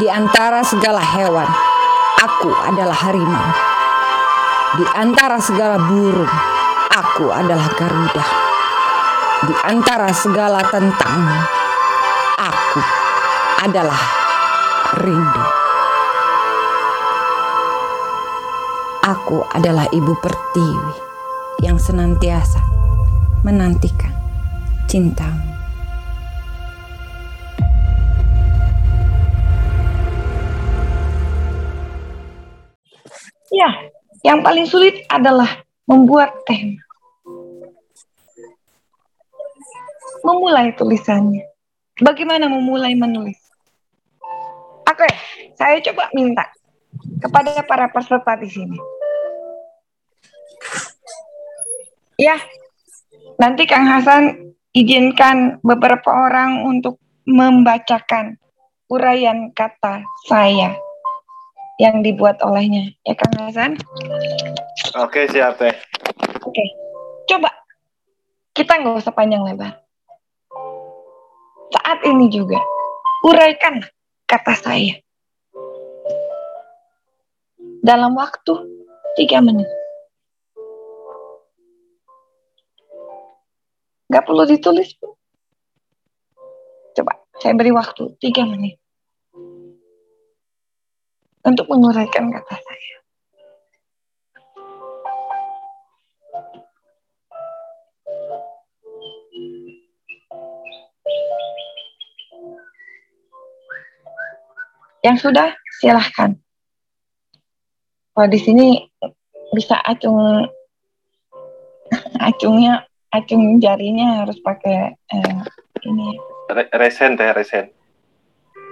Di antara segala hewan, aku adalah harimau. Di antara segala burung, aku adalah garuda. Di antara segala tentang, aku adalah rindu. Aku adalah ibu pertiwi yang senantiasa menantikan cintamu. Yang paling sulit adalah membuat tema. Memulai tulisannya. Bagaimana memulai menulis? Oke, saya coba minta kepada para peserta di sini. Ya, nanti Kang Hasan izinkan beberapa orang untuk membacakan uraian kata saya yang dibuat olehnya. Ya Kang Hasan? Oke, siap teh. Oke. Coba kita nggak usah panjang lebar. Saat ini juga uraikan kata saya dalam waktu tiga menit. Gak perlu ditulis. Coba, saya beri waktu tiga menit untuk menguraikan kata saya. Yang sudah, silahkan. Kalau di sini bisa acung acungnya acung jarinya harus pakai eh, ini. Re resen teh resen.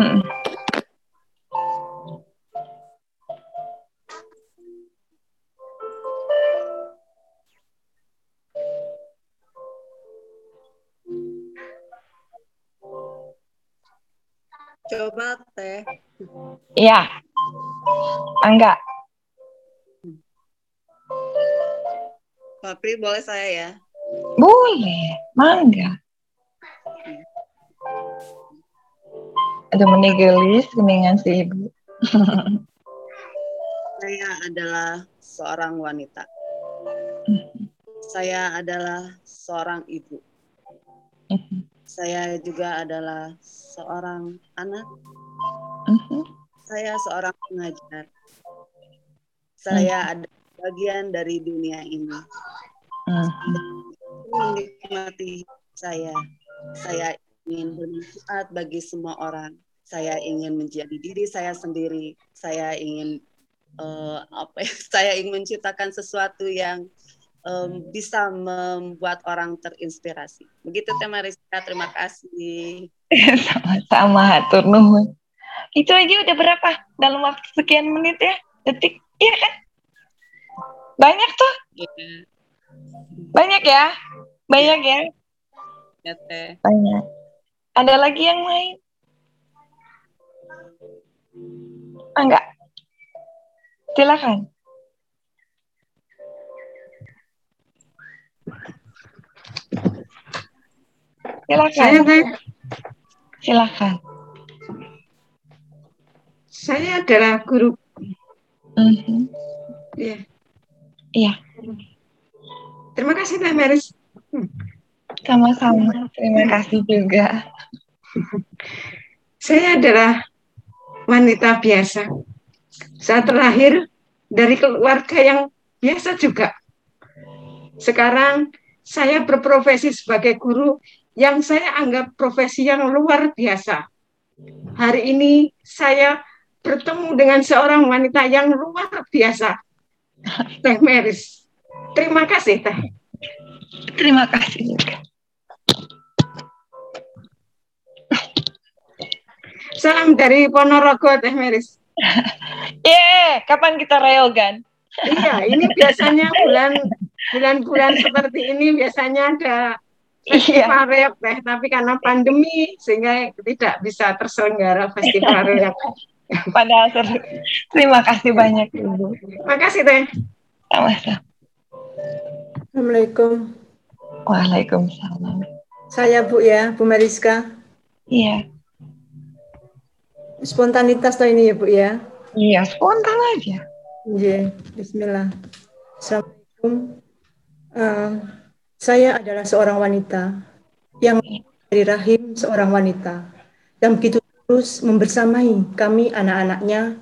Mm -mm. Coba teh. Iya. Angga. Papri boleh saya ya? Boleh. Mangga. Ada menigelis keningan si ibu. Saya adalah seorang wanita. Saya adalah seorang ibu. Saya juga adalah seorang anak. Saya seorang pengajar. Saya ada bagian dari dunia ini. Menikmati saya. Saya ingin bermanfaat bagi semua orang. Saya ingin menjadi diri saya sendiri. Saya ingin uh, apa ya? Saya ingin menciptakan sesuatu yang um, bisa membuat orang terinspirasi. Begitu tema Rizka, terima kasih. Sama-sama, hatur nuhun. Itu aja udah berapa dalam waktu sekian menit ya? Detik, iya kan? Banyak tuh. Yeah. Banyak ya? Banyak ya? Ya, teh. Banyak. Ada lagi yang lain? Ah, enggak. Silakan. Silakan. Saya kan, Silakan. saya adalah guru. Mhm. Ya. Iya, Terima kasih Teh Meris. sama-sama. Terima kasih juga. Saya adalah wanita biasa. Saya terlahir dari keluarga yang biasa juga. Sekarang saya berprofesi sebagai guru yang saya anggap profesi yang luar biasa. Hari ini saya bertemu dengan seorang wanita yang luar biasa. Teh Meris. Terima kasih Teh. Terima kasih. Salam dari Ponorogo Teh Meris. Eh, kapan kita reogan? Iya, ini biasanya bulan bulan-bulan seperti ini biasanya ada festival reok teh, tapi karena pandemi sehingga tidak bisa terselenggara festival reok. Padahal seru. Terima kasih banyak Ibu. Makasih teh. Sama-sama. Assalamualaikum. Waalaikumsalam. Saya Bu ya, Bu Mariska. Iya. spontanitas toh ini ya Bu ya. Iya, spontan aja. Iya, Bismillah. Assalamualaikum. Eh, saya adalah seorang wanita yang dari rahim seorang wanita yang begitu terus membersamai kami anak-anaknya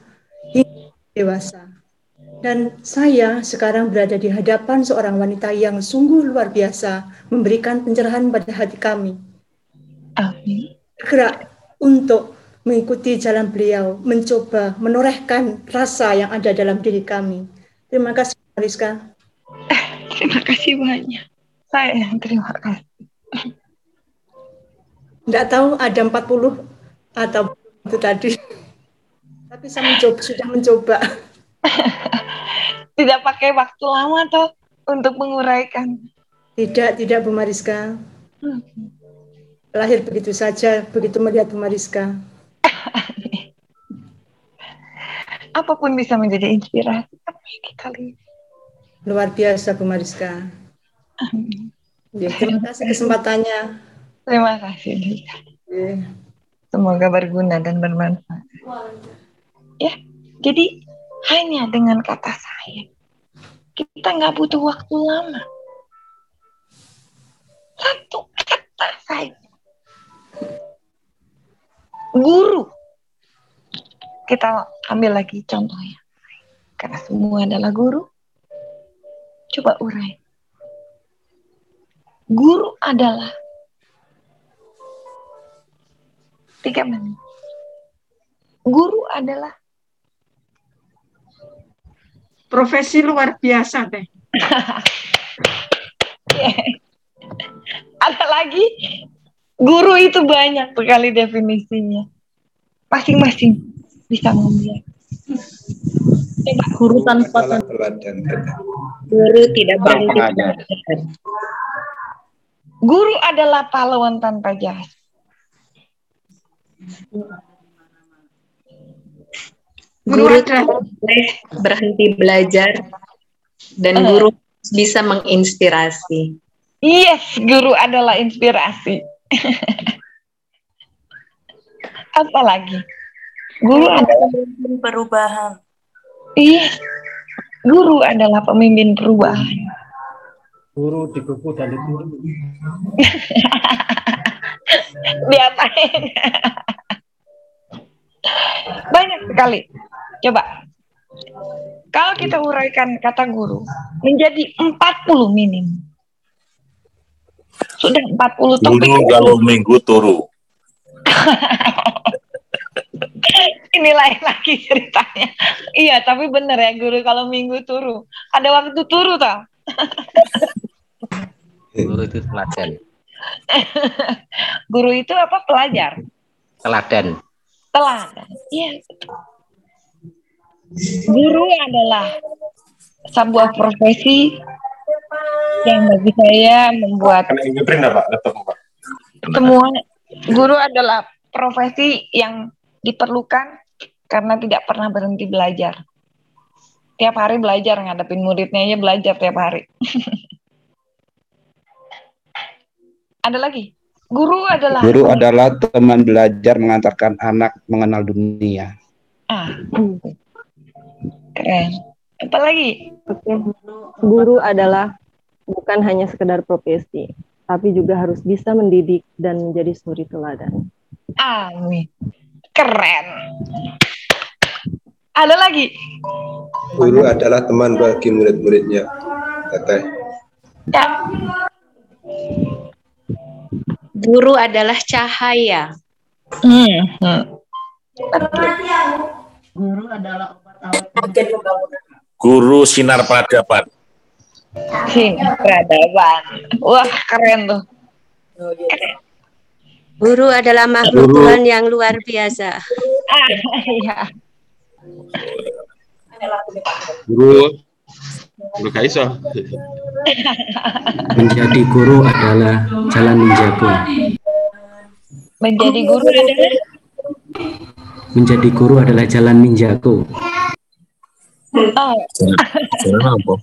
hingga dewasa. Dan saya sekarang berada di hadapan seorang wanita yang sungguh luar biasa memberikan pencerahan pada hati kami. Amin. Bergerak untuk mengikuti jalan beliau, mencoba menorehkan rasa yang ada dalam diri kami. Terima kasih, Mariska. Terima kasih banyak. Saya yang terima kasih. Tidak tahu ada 40 atau itu tadi. Tapi saya mencoba, sudah mencoba. Tidak pakai waktu lama toh untuk menguraikan. Tidak, tidak Bu Mariska. Lahir begitu saja, begitu melihat Bu Mariska. Apa pun bisa menjadi inspirasi kalian. Luar biasa Bu Mariska. Ya, terima kasih kesempatannya. Terima kasih. Lita. Ya. Semoga berguna dan bermanfaat. Ya, jadi hanya dengan kata saya, kita nggak butuh waktu lama. Satu kata saja. Guru. Kita ambil lagi contohnya. Karena semua adalah guru. Coba urai. Guru adalah tiga menit. Guru adalah Profesi luar biasa teh. ada lagi guru itu banyak sekali definisinya. Masing-masing bisa. Coba Guru tanpa guru tidak berhenti. Guru adalah pahlawan tanpa jas. Guru Guru adalah tidak boleh berhenti belajar dan Eh. guru bisa menginspirasi. Yes, guru adalah inspirasi. Apalagi guru adalah perubahan. iya, guru adalah pemimpin perubahan. Guru dikuku dan dituru. diapain banyak sekali. Coba. Kalau kita uraikan kata guru menjadi 40 minim. Sudah 40 topik Guru kalau minggu turu. ini lain lagi ceritanya. Iya tapi bener ya guru kalau minggu turu. Ada waktu turu tau Guru itu teladan. guru itu apa pelajar Teladan. teladan iya guru adalah sebuah profesi yang bagi saya membuat Kena ngeprint Pak, laptop Pak. semua guru adalah profesi yang diperlukan karena tidak pernah berhenti belajar. Tiap hari belajar ngadepin muridnya aja belajar tiap hari. Ada lagi. Guru adalah Guru adalah teman belajar mengantarkan anak mengenal dunia. ah. Keren. Apa lagi? Guru adalah bukan hanya sekedar profesi, tapi juga harus bisa mendidik dan menjadi suri teladan. Amin. Keren. Ada lagi. Guru adalah teman bagi murid-muridnya. Teteh. Ya. Guru adalah cahaya. Hmm. hmm. Guru adalah obat awet Guru sinar peradaban. Sini, peradaban. Wah, keren tuh. Guru adalah makhluk Guru. Tuhan yang luar biasa. Ah, iya. Guru, guru kaiso. Menjadi guru adalah jalan ninjaku. Menjadi guru adalah Menjadi guru adalah jalan ninjaku. oh, Jalan apa?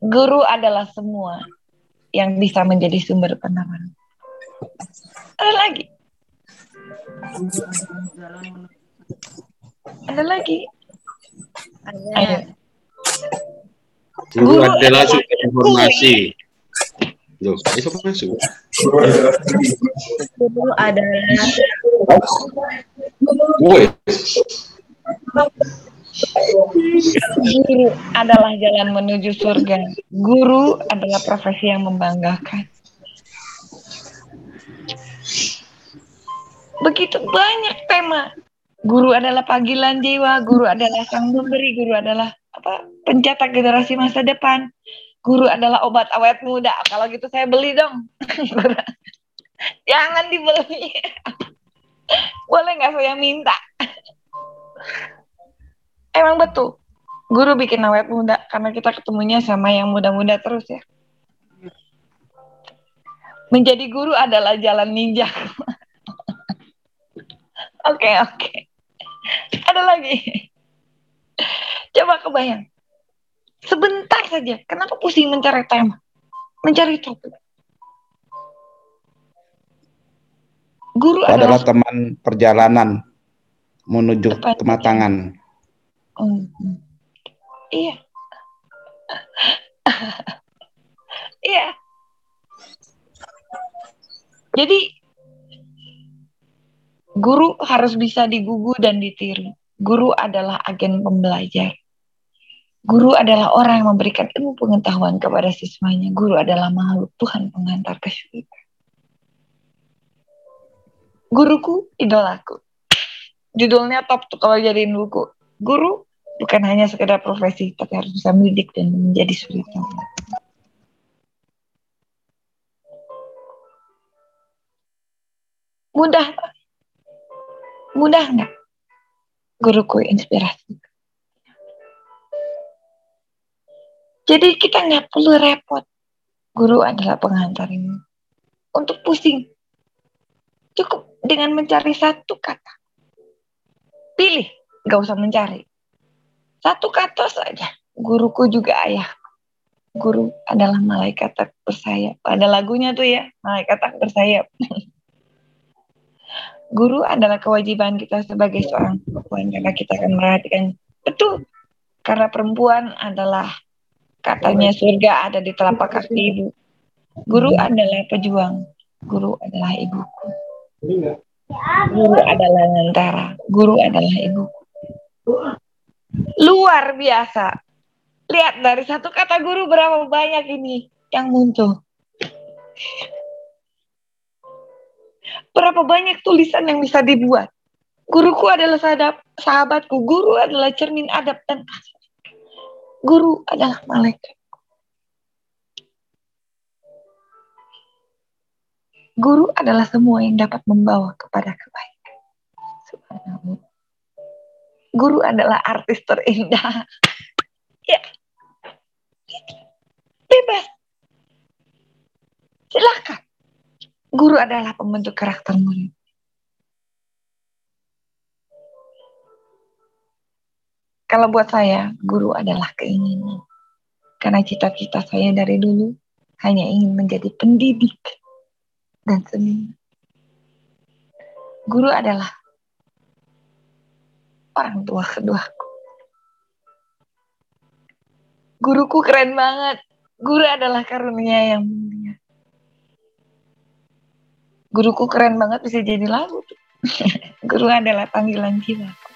guru adalah semua yang bisa menjadi sumber penerapan. Ada lagi. Ada lagi? Ayo. Guru adalah sumber informasi. Loh, bisa masuk. Guru adalah Woi, Guru adalah jalan menuju surga. Guru adalah profesi yang membanggakan. Begitu banyak tema. Guru adalah panggilan jiwa, guru adalah sang memberi, guru adalah apa? pencetak generasi masa depan. Guru adalah obat awet muda. Kalau gitu saya beli dong. Jangan dibeli. Boleh nggak saya minta? Emang betul. Guru bikin awet muda karena kita ketemunya sama yang muda-muda terus ya. Menjadi guru adalah jalan ninja. Oke, oke. Ada lagi. Coba kebayang. Sebentar saja. Kenapa pusing mencari tema? Mencari topik. Guru adalah adalah teman perjalanan menuju kematangan. Hmm. Iya. iya. Jadi guru harus bisa digugu dan ditiru. Guru adalah agen pembelajar. Guru adalah orang yang memberikan ilmu pengetahuan kepada siswanya. Guru adalah makhluk Tuhan pengantar ke surga. Guruku, idolaku. Judulnya top tuh kalau jadiin buku. Guru bukan hanya sekedar profesi, tapi harus bisa mendidik dan menjadi suri teladan. Mudah, mudah nggak? Guruku inspirasi. Jadi kita nggak perlu repot. Guru adalah pengantar ini. Untuk pusing, cukup dengan mencari satu kata. Pilih, nggak usah mencari. Satu kata saja. Guruku juga ayah. Guru adalah malaikat tak bersayap. Ada lagunya tuh ya, malaikat tak bersayap. Guru adalah kewajiban kita sebagai seorang perempuan karena kita akan merhatikan betul karena perempuan adalah katanya surga ada di telapak kaki ibu. Guru adalah pejuang, guru adalah ibuku. Guru adalah ngantara, guru adalah ibuku. Luar biasa. Lihat dari satu kata guru berapa banyak ini yang muncul. Berapa banyak tulisan yang bisa dibuat. Guruku adalah sahabat, sahabatku. Guru adalah cermin adab dan kasih. Guru adalah malaikat. Guru adalah semua yang dapat membawa kepada kebaikan. Subhanallah. Guru adalah artis terindah. ya. Bebas. Silakan. Guru adalah pembentuk karakter murid. Kalau buat saya, guru adalah keinginan. Karena cita-cita saya dari dulu hanya ingin menjadi pendidik dan seniman. Guru adalah orang tua keduaku. Guruku keren banget. Guru adalah karunia yang. Guruku keren banget bisa jadi lagu. Guru adalah panggilan jiwaku.